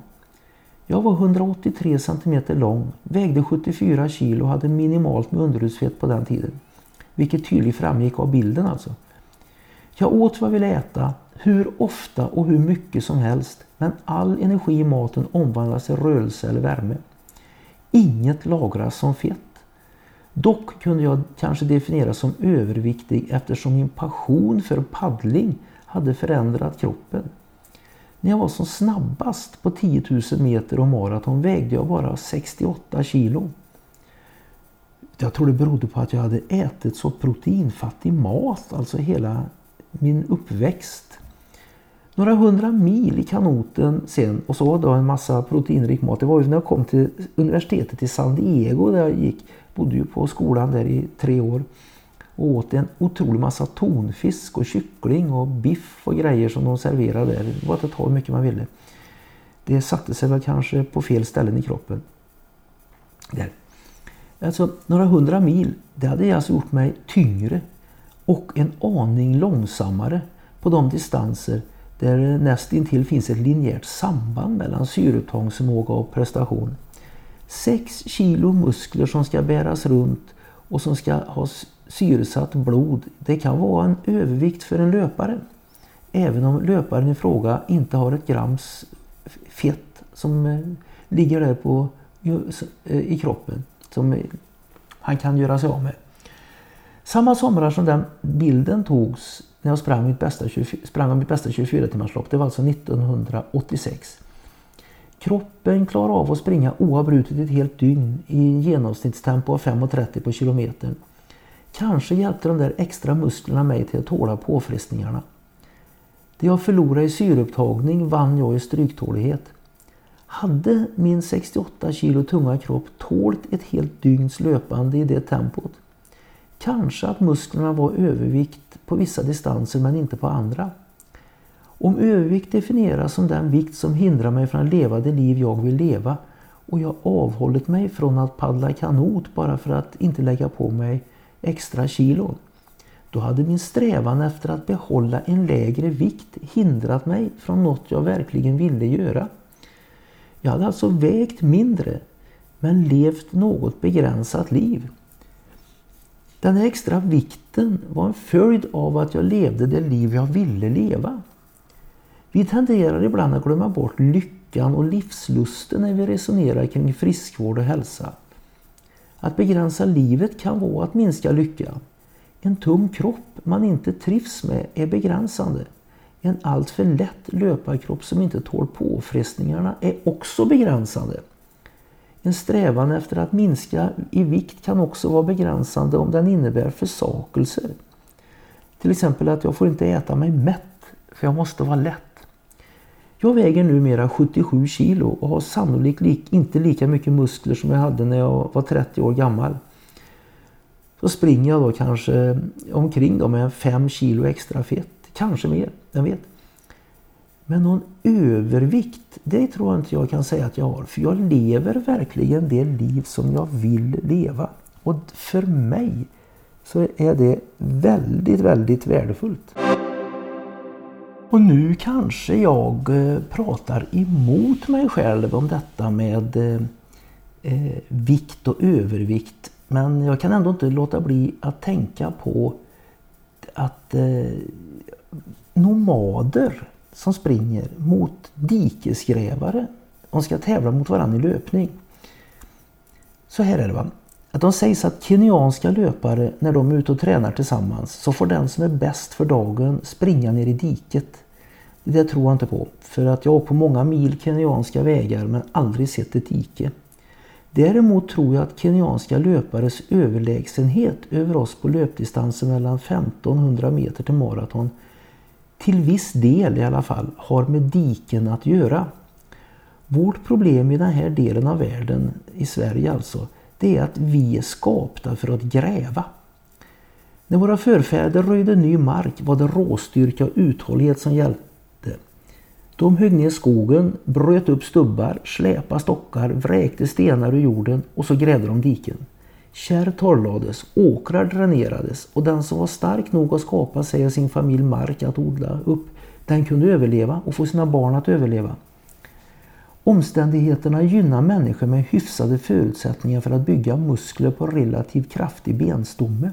Jag var 183 cm lång, vägde 74 kg och hade minimalt med underhudsfett på den tiden. Vilket tydligt framgick av bilden alltså. Jag åt vad jag ville äta, hur ofta och hur mycket som helst. Men all energi i maten omvandlas till rörelse eller värme. Inget lagras som fett. Dock kunde jag kanske definieras som överviktig eftersom min passion för paddling hade förändrat kroppen. När jag var som snabbast på 10 000 meter och maraton vägde jag bara 68 kilo. Jag tror det berodde på att jag hade ätit så proteinfattig mat, alltså hela min uppväxt. Några hundra mil i kanoten sen och så då en massa proteinrik mat. Det var ju när jag kom till universitetet i San Diego där jag gick. Bodde ju på skolan där i tre år. Och åt en otrolig massa tonfisk och kyckling och biff och grejer som de serverade där. Det var att ta hur mycket man ville. Det satte sig väl kanske på fel ställen i kroppen. Där. Alltså några hundra mil, det hade alltså gjort mig tyngre och en aning långsammare på de distanser där det nästintill finns ett linjärt samband mellan syreupptagningsförmåga och prestation. 6 kilo muskler som ska bäras runt och som ska ha syresatt blod, det kan vara en övervikt för en löpare. Även om löparen i fråga inte har ett grams fett som eh, ligger där på, eh, i kroppen som eh, han kan göra sig av med. Samma somrar som den bilden togs när jag sprang mitt bästa, 20, sprang mitt bästa 24 timmarslopp, det var alltså 1986. Kroppen klarar av att springa oavbrutet ett helt dygn i genomsnittstempo av 5,30 på kilometern. Kanske hjälpte de där extra musklerna mig till att tåla påfrestningarna. Det jag förlorade i syreupptagning vann jag i stryktålighet. Hade min 68 kilo tunga kropp tålt ett helt dygns löpande i det tempot? Kanske att musklerna var övervikt på vissa distanser men inte på andra. Om övervikt definieras som den vikt som hindrar mig från att leva det liv jag vill leva och jag avhållit mig från att paddla kanot bara för att inte lägga på mig extra kilon. då hade min strävan efter att behålla en lägre vikt hindrat mig från något jag verkligen ville göra. Jag hade alltså vägt mindre men levt något begränsat liv. Den här extra vikten var en följd av att jag levde det liv jag ville leva. Vi tenderar ibland att glömma bort lyckan och livslusten när vi resonerar kring friskvård och hälsa. Att begränsa livet kan vara att minska lycka. En tung kropp man inte trivs med är begränsande. En alltför lätt löparkropp som inte tål påfrestningarna är också begränsande. En strävan efter att minska i vikt kan också vara begränsande om den innebär försakelser. Till exempel att jag får inte äta mig mätt för jag måste vara lätt. Jag väger numera 77 kilo och har sannolikt inte lika mycket muskler som jag hade när jag var 30 år gammal. Så springer jag då kanske omkring då med 5 kilo extra fett. Kanske mer, jag vet. Men någon övervikt, det tror jag inte jag kan säga att jag har. För jag lever verkligen det liv som jag vill leva. Och för mig så är det väldigt, väldigt värdefullt. Och nu kanske jag eh, pratar emot mig själv om detta med eh, eh, vikt och övervikt. Men jag kan ändå inte låta bli att tänka på att eh, nomader som springer mot dikesgrävare. De ska tävla mot varandra i löpning. Så här är det va. Att de sägs att kenyanska löpare när de är ute och tränar tillsammans så får den som är bäst för dagen springa ner i diket. Det tror jag inte på. För att jag har på många mil kenyanska vägar men aldrig sett ett dike. Däremot tror jag att kenyanska löpares överlägsenhet över oss på löpdistansen mellan 1500 meter till maraton till viss del i alla fall har med diken att göra. Vårt problem i den här delen av världen, i Sverige alltså, det är att vi är skapta för att gräva. När våra förfäder röjde ny mark var det råstyrka och uthållighet som gällde. De högg ner skogen, bröt upp stubbar, släpade stockar, vräkte stenar ur jorden och så grävde de diken. Kärr torrlades, åkrar dränerades och den som var stark nog att skapa sig och sin familj mark att odla upp, den kunde överleva och få sina barn att överleva. Omständigheterna gynnar människor med hyfsade förutsättningar för att bygga muskler på relativt kraftig benstomme.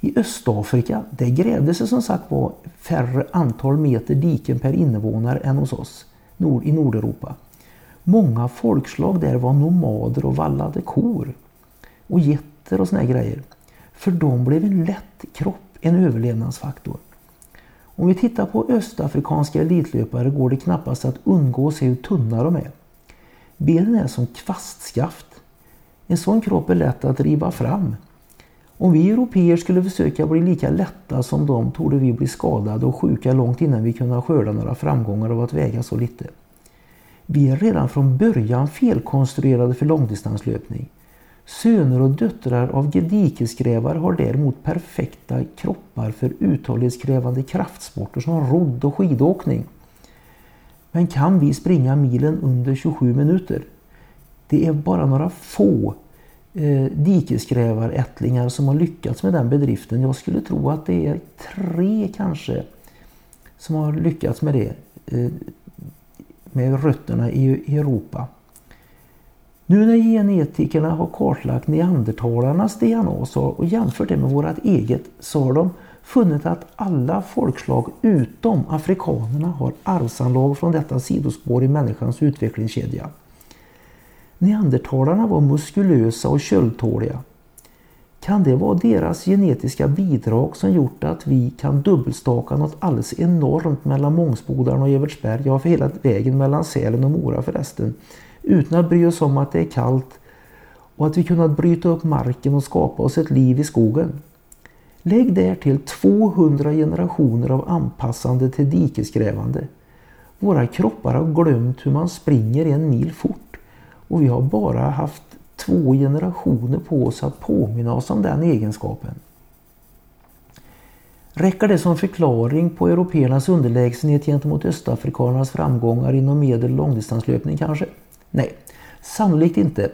I Östafrika där grävdes det som sagt var färre antal meter diken per invånare än hos oss i Nordeuropa. Många folkslag där var nomader och vallade kor och getter och såna grejer. För dem blev en lätt kropp en överlevnadsfaktor. Om vi tittar på östafrikanska elitlöpare går det knappast att undgå att se hur tunna de är. Benen är som kvastskaft. En sån kropp är lätt att riva fram. Om vi europeer skulle försöka bli lika lätta som de torde vi bli skadade och sjuka långt innan vi kunde skörda några framgångar av att väga så lite. Vi är redan från början felkonstruerade för långdistanslöpning. Söner och döttrar av dikesgrävare har däremot perfekta kroppar för uthållighetskrävande kraftsporter som rodd och skidåkning. Men kan vi springa milen under 27 minuter? Det är bara några få eh, dikesgrävarättlingar som har lyckats med den bedriften. Jag skulle tro att det är tre kanske som har lyckats med det eh, med rötterna i Europa. Nu när genetikerna har kartlagt neandertalarnas DNA och jämfört det med vårt eget så har de funnit att alla folkslag utom afrikanerna har arvsanlag från detta sidospår i människans utvecklingskedja. Neandertalarna var muskulösa och köldtåliga. Kan det vara deras genetiska bidrag som gjort att vi kan dubbelstaka något alldeles enormt mellan Mångsbodarna och Evertsberg, ja för hela vägen mellan Sälen och Mora förresten, utan att bry oss om att det är kallt och att vi kunnat bryta upp marken och skapa oss ett liv i skogen. Lägg därtill 200 generationer av anpassande till dikesgrävande. Våra kroppar har glömt hur man springer en mil fort och vi har bara haft två generationer på oss att påminna oss om den egenskapen. Räcker det som förklaring på européernas underlägsenhet gentemot östafrikanernas framgångar inom medel och långdistanslöpning kanske? Nej, sannolikt inte.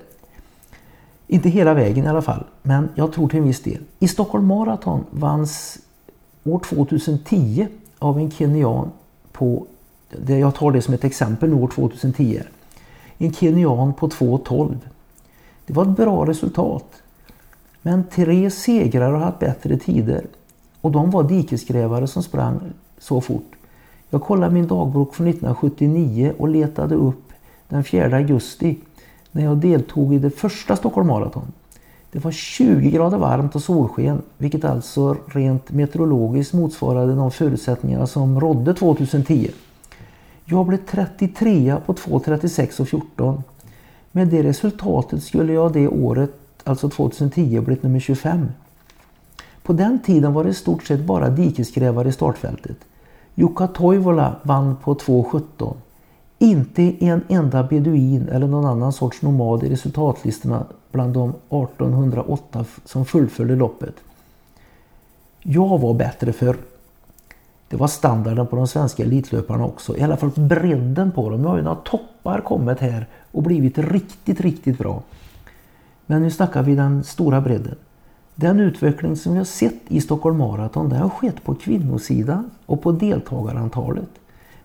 Inte hela vägen i alla fall, men jag tror till en viss del. I Stockholm Marathon vanns år 2010 av en kenyan på, jag tar det som ett exempel nu år 2010, en kenyan på 2.12. Det var ett bra resultat. Men tre segrar har haft bättre tider och de var dikesgrävare som sprang så fort. Jag kollade min dagbok från 1979 och letade upp den 4 augusti när jag deltog i det första Stockholm Marathon. Det var 20 grader varmt och solsken, vilket alltså rent meteorologiskt motsvarade de förutsättningar som rådde 2010. Jag blev 33 på 2.36 och 14. Med det resultatet skulle jag det året, alltså 2010, blivit nummer 25. På den tiden var det i stort sett bara dikesgrävare i startfältet. Jukka Toivola vann på 2.17. Inte en enda beduin eller någon annan sorts nomad i resultatlistorna bland de 1808 som fullföljde loppet. Jag var bättre för det var standarden på de svenska elitlöparna också. I alla fall bredden på dem. Nu har ju några toppar kommit här och blivit riktigt, riktigt bra. Men nu snackar vi den stora bredden. Den utveckling som vi har sett i Stockholm Marathon den har skett på kvinnosidan och på deltagarantalet.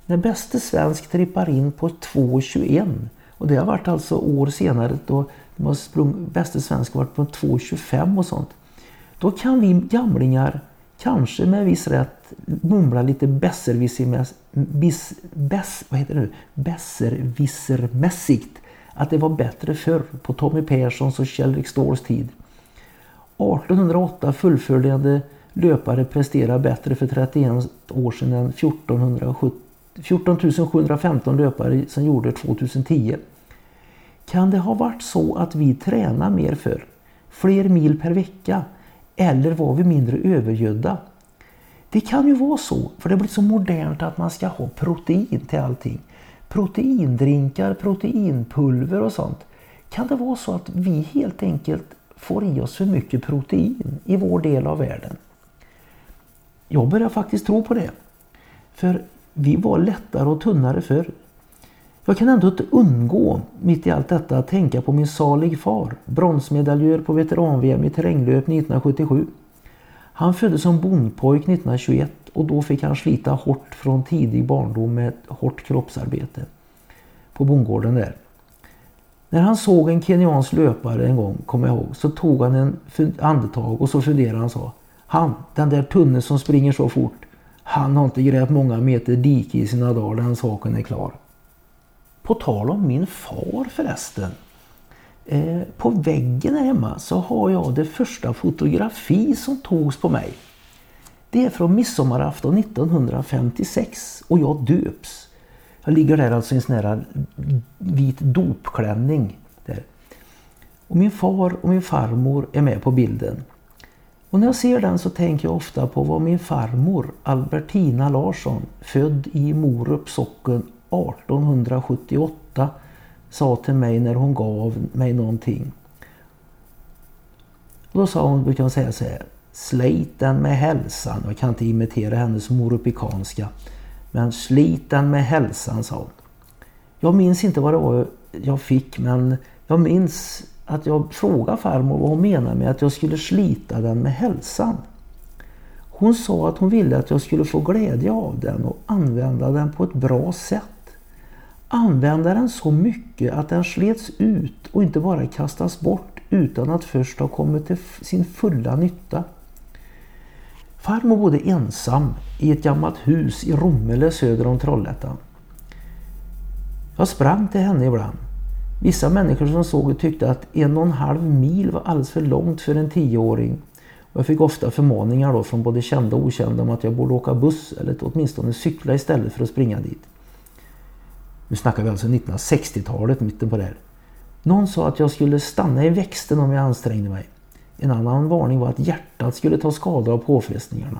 När bäste svensk trippar in på 2.21 och det har varit alltså år senare då bäste svensk varit på 2.25 och sånt. Då kan vi gamlingar kanske med viss rätt mumla lite besserwissermässigt att det var bättre förr på Tommy Perssons och Kjell Ståhls tid. 1808 fullföljande löpare presterar bättre för 31 år sedan än 1470 14 715 löpare som gjorde 2010. Kan det ha varit så att vi tränar mer för fler mil per vecka eller var vi mindre övergödda? Det kan ju vara så, för det blir så modernt att man ska ha protein till allting. Proteindrinkar, proteinpulver och sånt. Kan det vara så att vi helt enkelt får i oss för mycket protein i vår del av världen? Jag börjar faktiskt tro på det. För vi var lättare och tunnare förr. Jag kan ändå inte undgå, mitt i allt detta, att tänka på min salig far, bronsmedaljör på veteran-VM i terränglöp 1977. Han föddes som bondpojk 1921 och då fick han slita hårt från tidig barndom med ett hårt kroppsarbete på bondgården där. När han såg en kenyansk löpare en gång, kommer jag ihåg, så tog han en andetag och så funderade han och sa Han, den där tunne som springer så fort, han har inte grävt många meter dike i sina dagar, den saken är klar. På tal om min far förresten. Eh, på väggen här hemma så har jag det första fotografi som togs på mig. Det är från midsommarafton 1956 och jag döps. Jag ligger där alltså i en sån här vit dopklänning. Där. Och min far och min farmor är med på bilden. Och när jag ser den så tänker jag ofta på vad min farmor Albertina Larsson, född i Morup socken 1878, sa till mig när hon gav mig någonting. Och då sa hon, brukar hon säga så här, slit den med hälsan. Jag kan inte imitera hennes morupikanska. Men slit den med hälsan, sa hon. Jag minns inte vad det var jag fick men jag minns att jag frågade farmor vad hon menade med att jag skulle slita den med hälsan. Hon sa att hon ville att jag skulle få glädje av den och använda den på ett bra sätt. Använda den så mycket att den slets ut och inte bara kastas bort utan att först ha kommit till sin fulla nytta. Farmor bodde ensam i ett gammalt hus i Rommele söder om Trollhättan. Jag sprang till henne ibland. Vissa människor som såg det tyckte att en och en halv mil var alldeles för långt för en tioåring. Och jag fick ofta förmaningar då från både kända och okända om att jag borde åka buss eller åtminstone cykla istället för att springa dit. Nu snackar vi alltså 1960-talet, mitten på det här. Någon sa att jag skulle stanna i växten om jag ansträngde mig. En annan varning var att hjärtat skulle ta skada av påfrestningarna.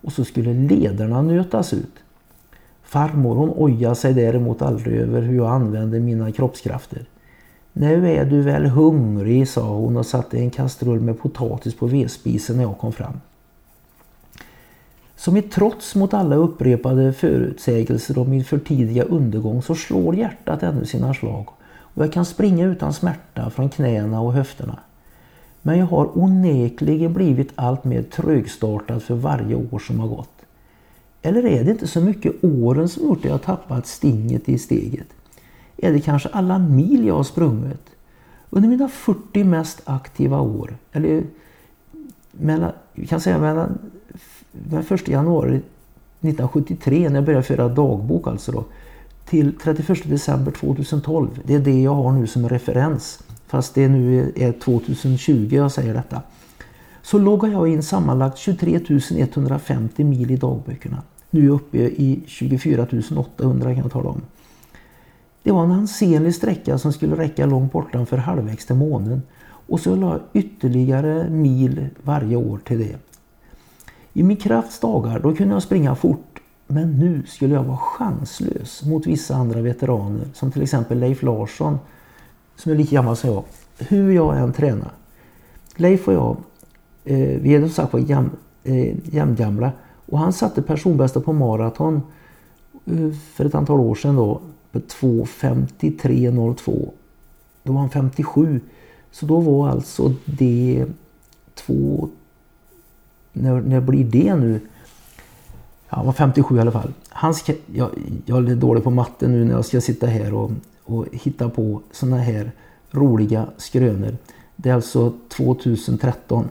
Och så skulle lederna nötas ut. Farmor hon ojade sig däremot aldrig över hur jag använde mina kroppskrafter. Nu är du väl hungrig, sa hon och satte en kastrull med potatis på vedspisen när jag kom fram. Som i trots mot alla upprepade förutsägelser om min förtidiga undergång så slår hjärtat ännu sina slag. och jag kan springa utan smärta från knäna och höfterna. Men jag har onekligen blivit allt mer trögstartad för varje år som har gått. Eller är det inte så mycket åren som gjort att jag tappat stinget i steget? Är det kanske alla mil jag har sprungit? Under mina 40 mest aktiva år, eller mellan, vi kan säga mellan den 1 januari 1973 när jag började föra dagbok alltså då, till 31 december 2012. Det är det jag har nu som referens. Fast det nu är 2020 jag säger detta. Så loggar jag in sammanlagt 23 150 mil i dagböckerna. Nu är jag uppe i 24 800 kan jag tala om. Det var en ansenlig sträcka som skulle räcka långt bortanför halvvägs till månen. Och så la jag ytterligare mil varje år till det. I min krafts dagar då kunde jag springa fort. Men nu skulle jag vara chanslös mot vissa andra veteraner. Som till exempel Leif Larsson. Som är lika gammal som jag. Hur jag än tränar. Leif och jag, Eh, vi är som sagt var jäm, eh, jämngamla. Och han satte personbästa på maraton eh, för ett antal år sedan då på 2.53.02. Då var han 57. Så då var alltså det två... När, när blir det nu? Ja, han var 57 i alla fall. Han ska, jag, jag är dålig på matte nu när jag ska sitta här och, och hitta på sådana här roliga skrönor. Det är alltså 2013.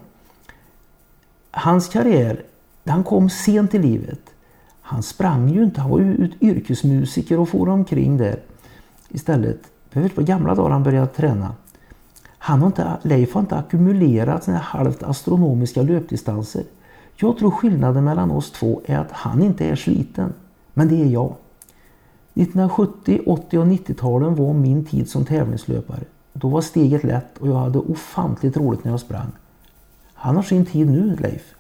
Hans karriär, han kom sent i livet. Han sprang ju inte, han var ju yrkesmusiker och for omkring där istället. Det var på gamla dagar han började träna. Han har inte, Leif har inte ackumulerat sina halvt astronomiska löpdistanser. Jag tror skillnaden mellan oss två är att han inte är sliten. Men det är jag. 1970, 80 och 90-talen var min tid som tävlingslöpare. Då var steget lätt och jag hade ofantligt roligt när jag sprang. Han har sin tid nu, Leif.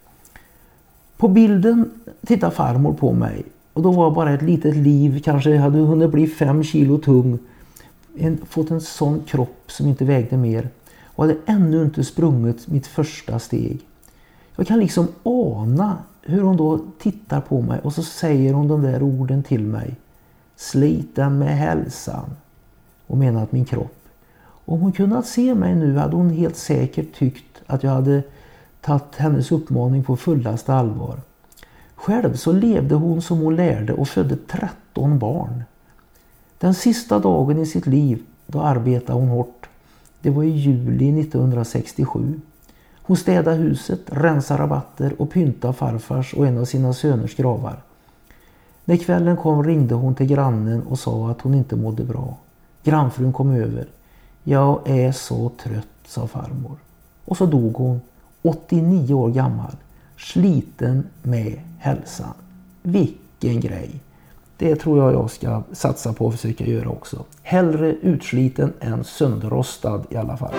På bilden tittar farmor på mig och då var jag bara ett litet liv, kanske hade hunnit bli fem kilo tung. En, fått en sån kropp som inte vägde mer och hade ännu inte sprungit mitt första steg. Jag kan liksom ana hur hon då tittar på mig och så säger hon de där orden till mig. Slit den med hälsan. Och menat min kropp. Om hon kunnat se mig nu hade hon helt säkert tyckt att jag hade tagit hennes uppmaning på fullaste allvar. Själv så levde hon som hon lärde och födde 13 barn. Den sista dagen i sitt liv då arbetade hon hårt. Det var i juli 1967. Hon städade huset, rensade rabatter och pyntade farfars och en av sina söners gravar. När kvällen kom ringde hon till grannen och sa att hon inte mådde bra. Grannfrun kom över. Jag är så trött, sa farmor. Och så dog hon 89 år gammal, sliten med hälsan. Vilken grej! Det tror jag jag ska satsa på att försöka göra också. Hellre utsliten än sönderrostad i alla fall.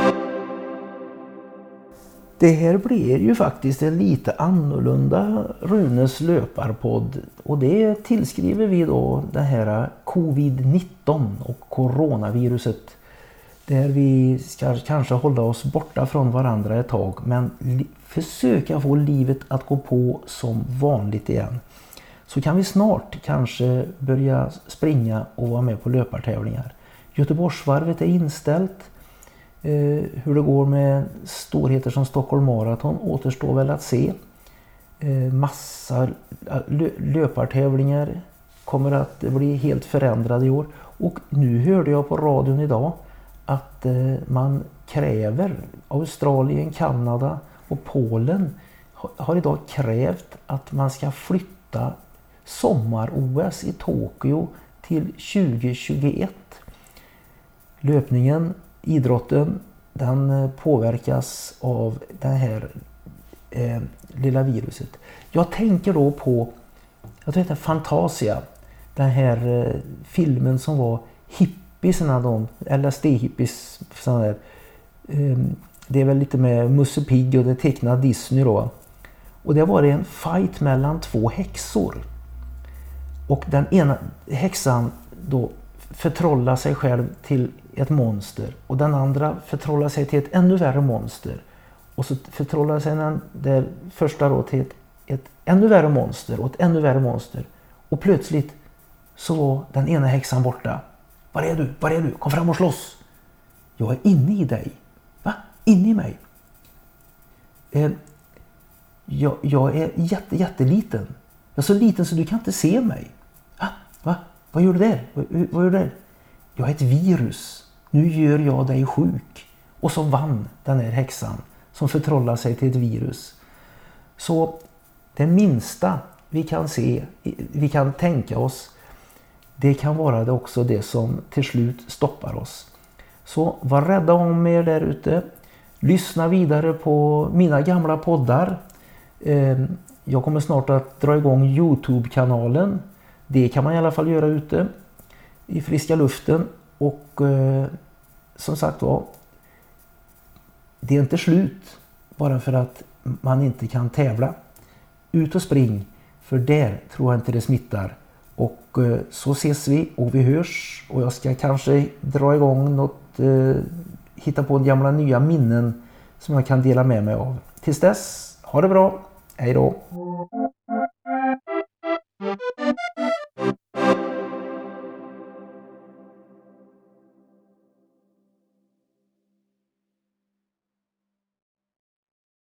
Det här blir ju faktiskt en lite annorlunda Runes löparpodd och det tillskriver vi då det här covid-19 och coronaviruset där vi ska kanske hålla oss borta från varandra ett tag men försöka få livet att gå på som vanligt igen. Så kan vi snart kanske börja springa och vara med på löpartävlingar. Göteborgsvarvet är inställt. Eh, hur det går med storheter som Stockholm Marathon återstår väl att se. Eh, massa löpartävlingar kommer att bli helt förändrade i år. Och nu hörde jag på radion idag att eh, man kräver, Australien, Kanada och Polen har idag krävt att man ska flytta sommar-OS i Tokyo till 2021. Löpningen, idrotten, den eh, påverkas av det här eh, lilla viruset. Jag tänker då på, jag tror det heter Fantasia, den här eh, filmen som var hipp hippisarna de LSD-hippies, där, ehm, det är väl lite med Musse Pigg och det tecknar Disney då. Och det var en fight mellan två häxor. Och den ena häxan då förtrollar sig själv till ett monster och den andra förtrollar sig till ett ännu värre monster. Och så förtrollar sig den där första då till ett, ett ännu värre monster och ett ännu värre monster. Och plötsligt så var den ena häxan borta. Var är du? Var är du? Kom fram och slåss! Jag är inne i dig. Va? Inne i mig? Eh, jag, jag, är jätte, jätteliten. Jag är så liten så du kan inte se mig. Va? Va? Vad gör du där? Vad, vad gör du där? Jag är ett virus. Nu gör jag dig sjuk. Och så vann den här häxan som förtrollar sig till ett virus. Så det minsta vi kan se, vi kan tänka oss, det kan vara det också det som till slut stoppar oss. Så var rädda om er där ute. Lyssna vidare på mina gamla poddar. Ehm, jag kommer snart att dra igång Youtube-kanalen. Det kan man i alla fall göra ute i friska luften. Och eh, som sagt var, det är inte slut bara för att man inte kan tävla. Ut och spring, för där tror jag inte det smittar. Och eh, så ses vi och vi hörs och jag ska kanske dra igång något, eh, hitta på gamla nya minnen som jag kan dela med mig av. Tills dess, ha det bra, hej då!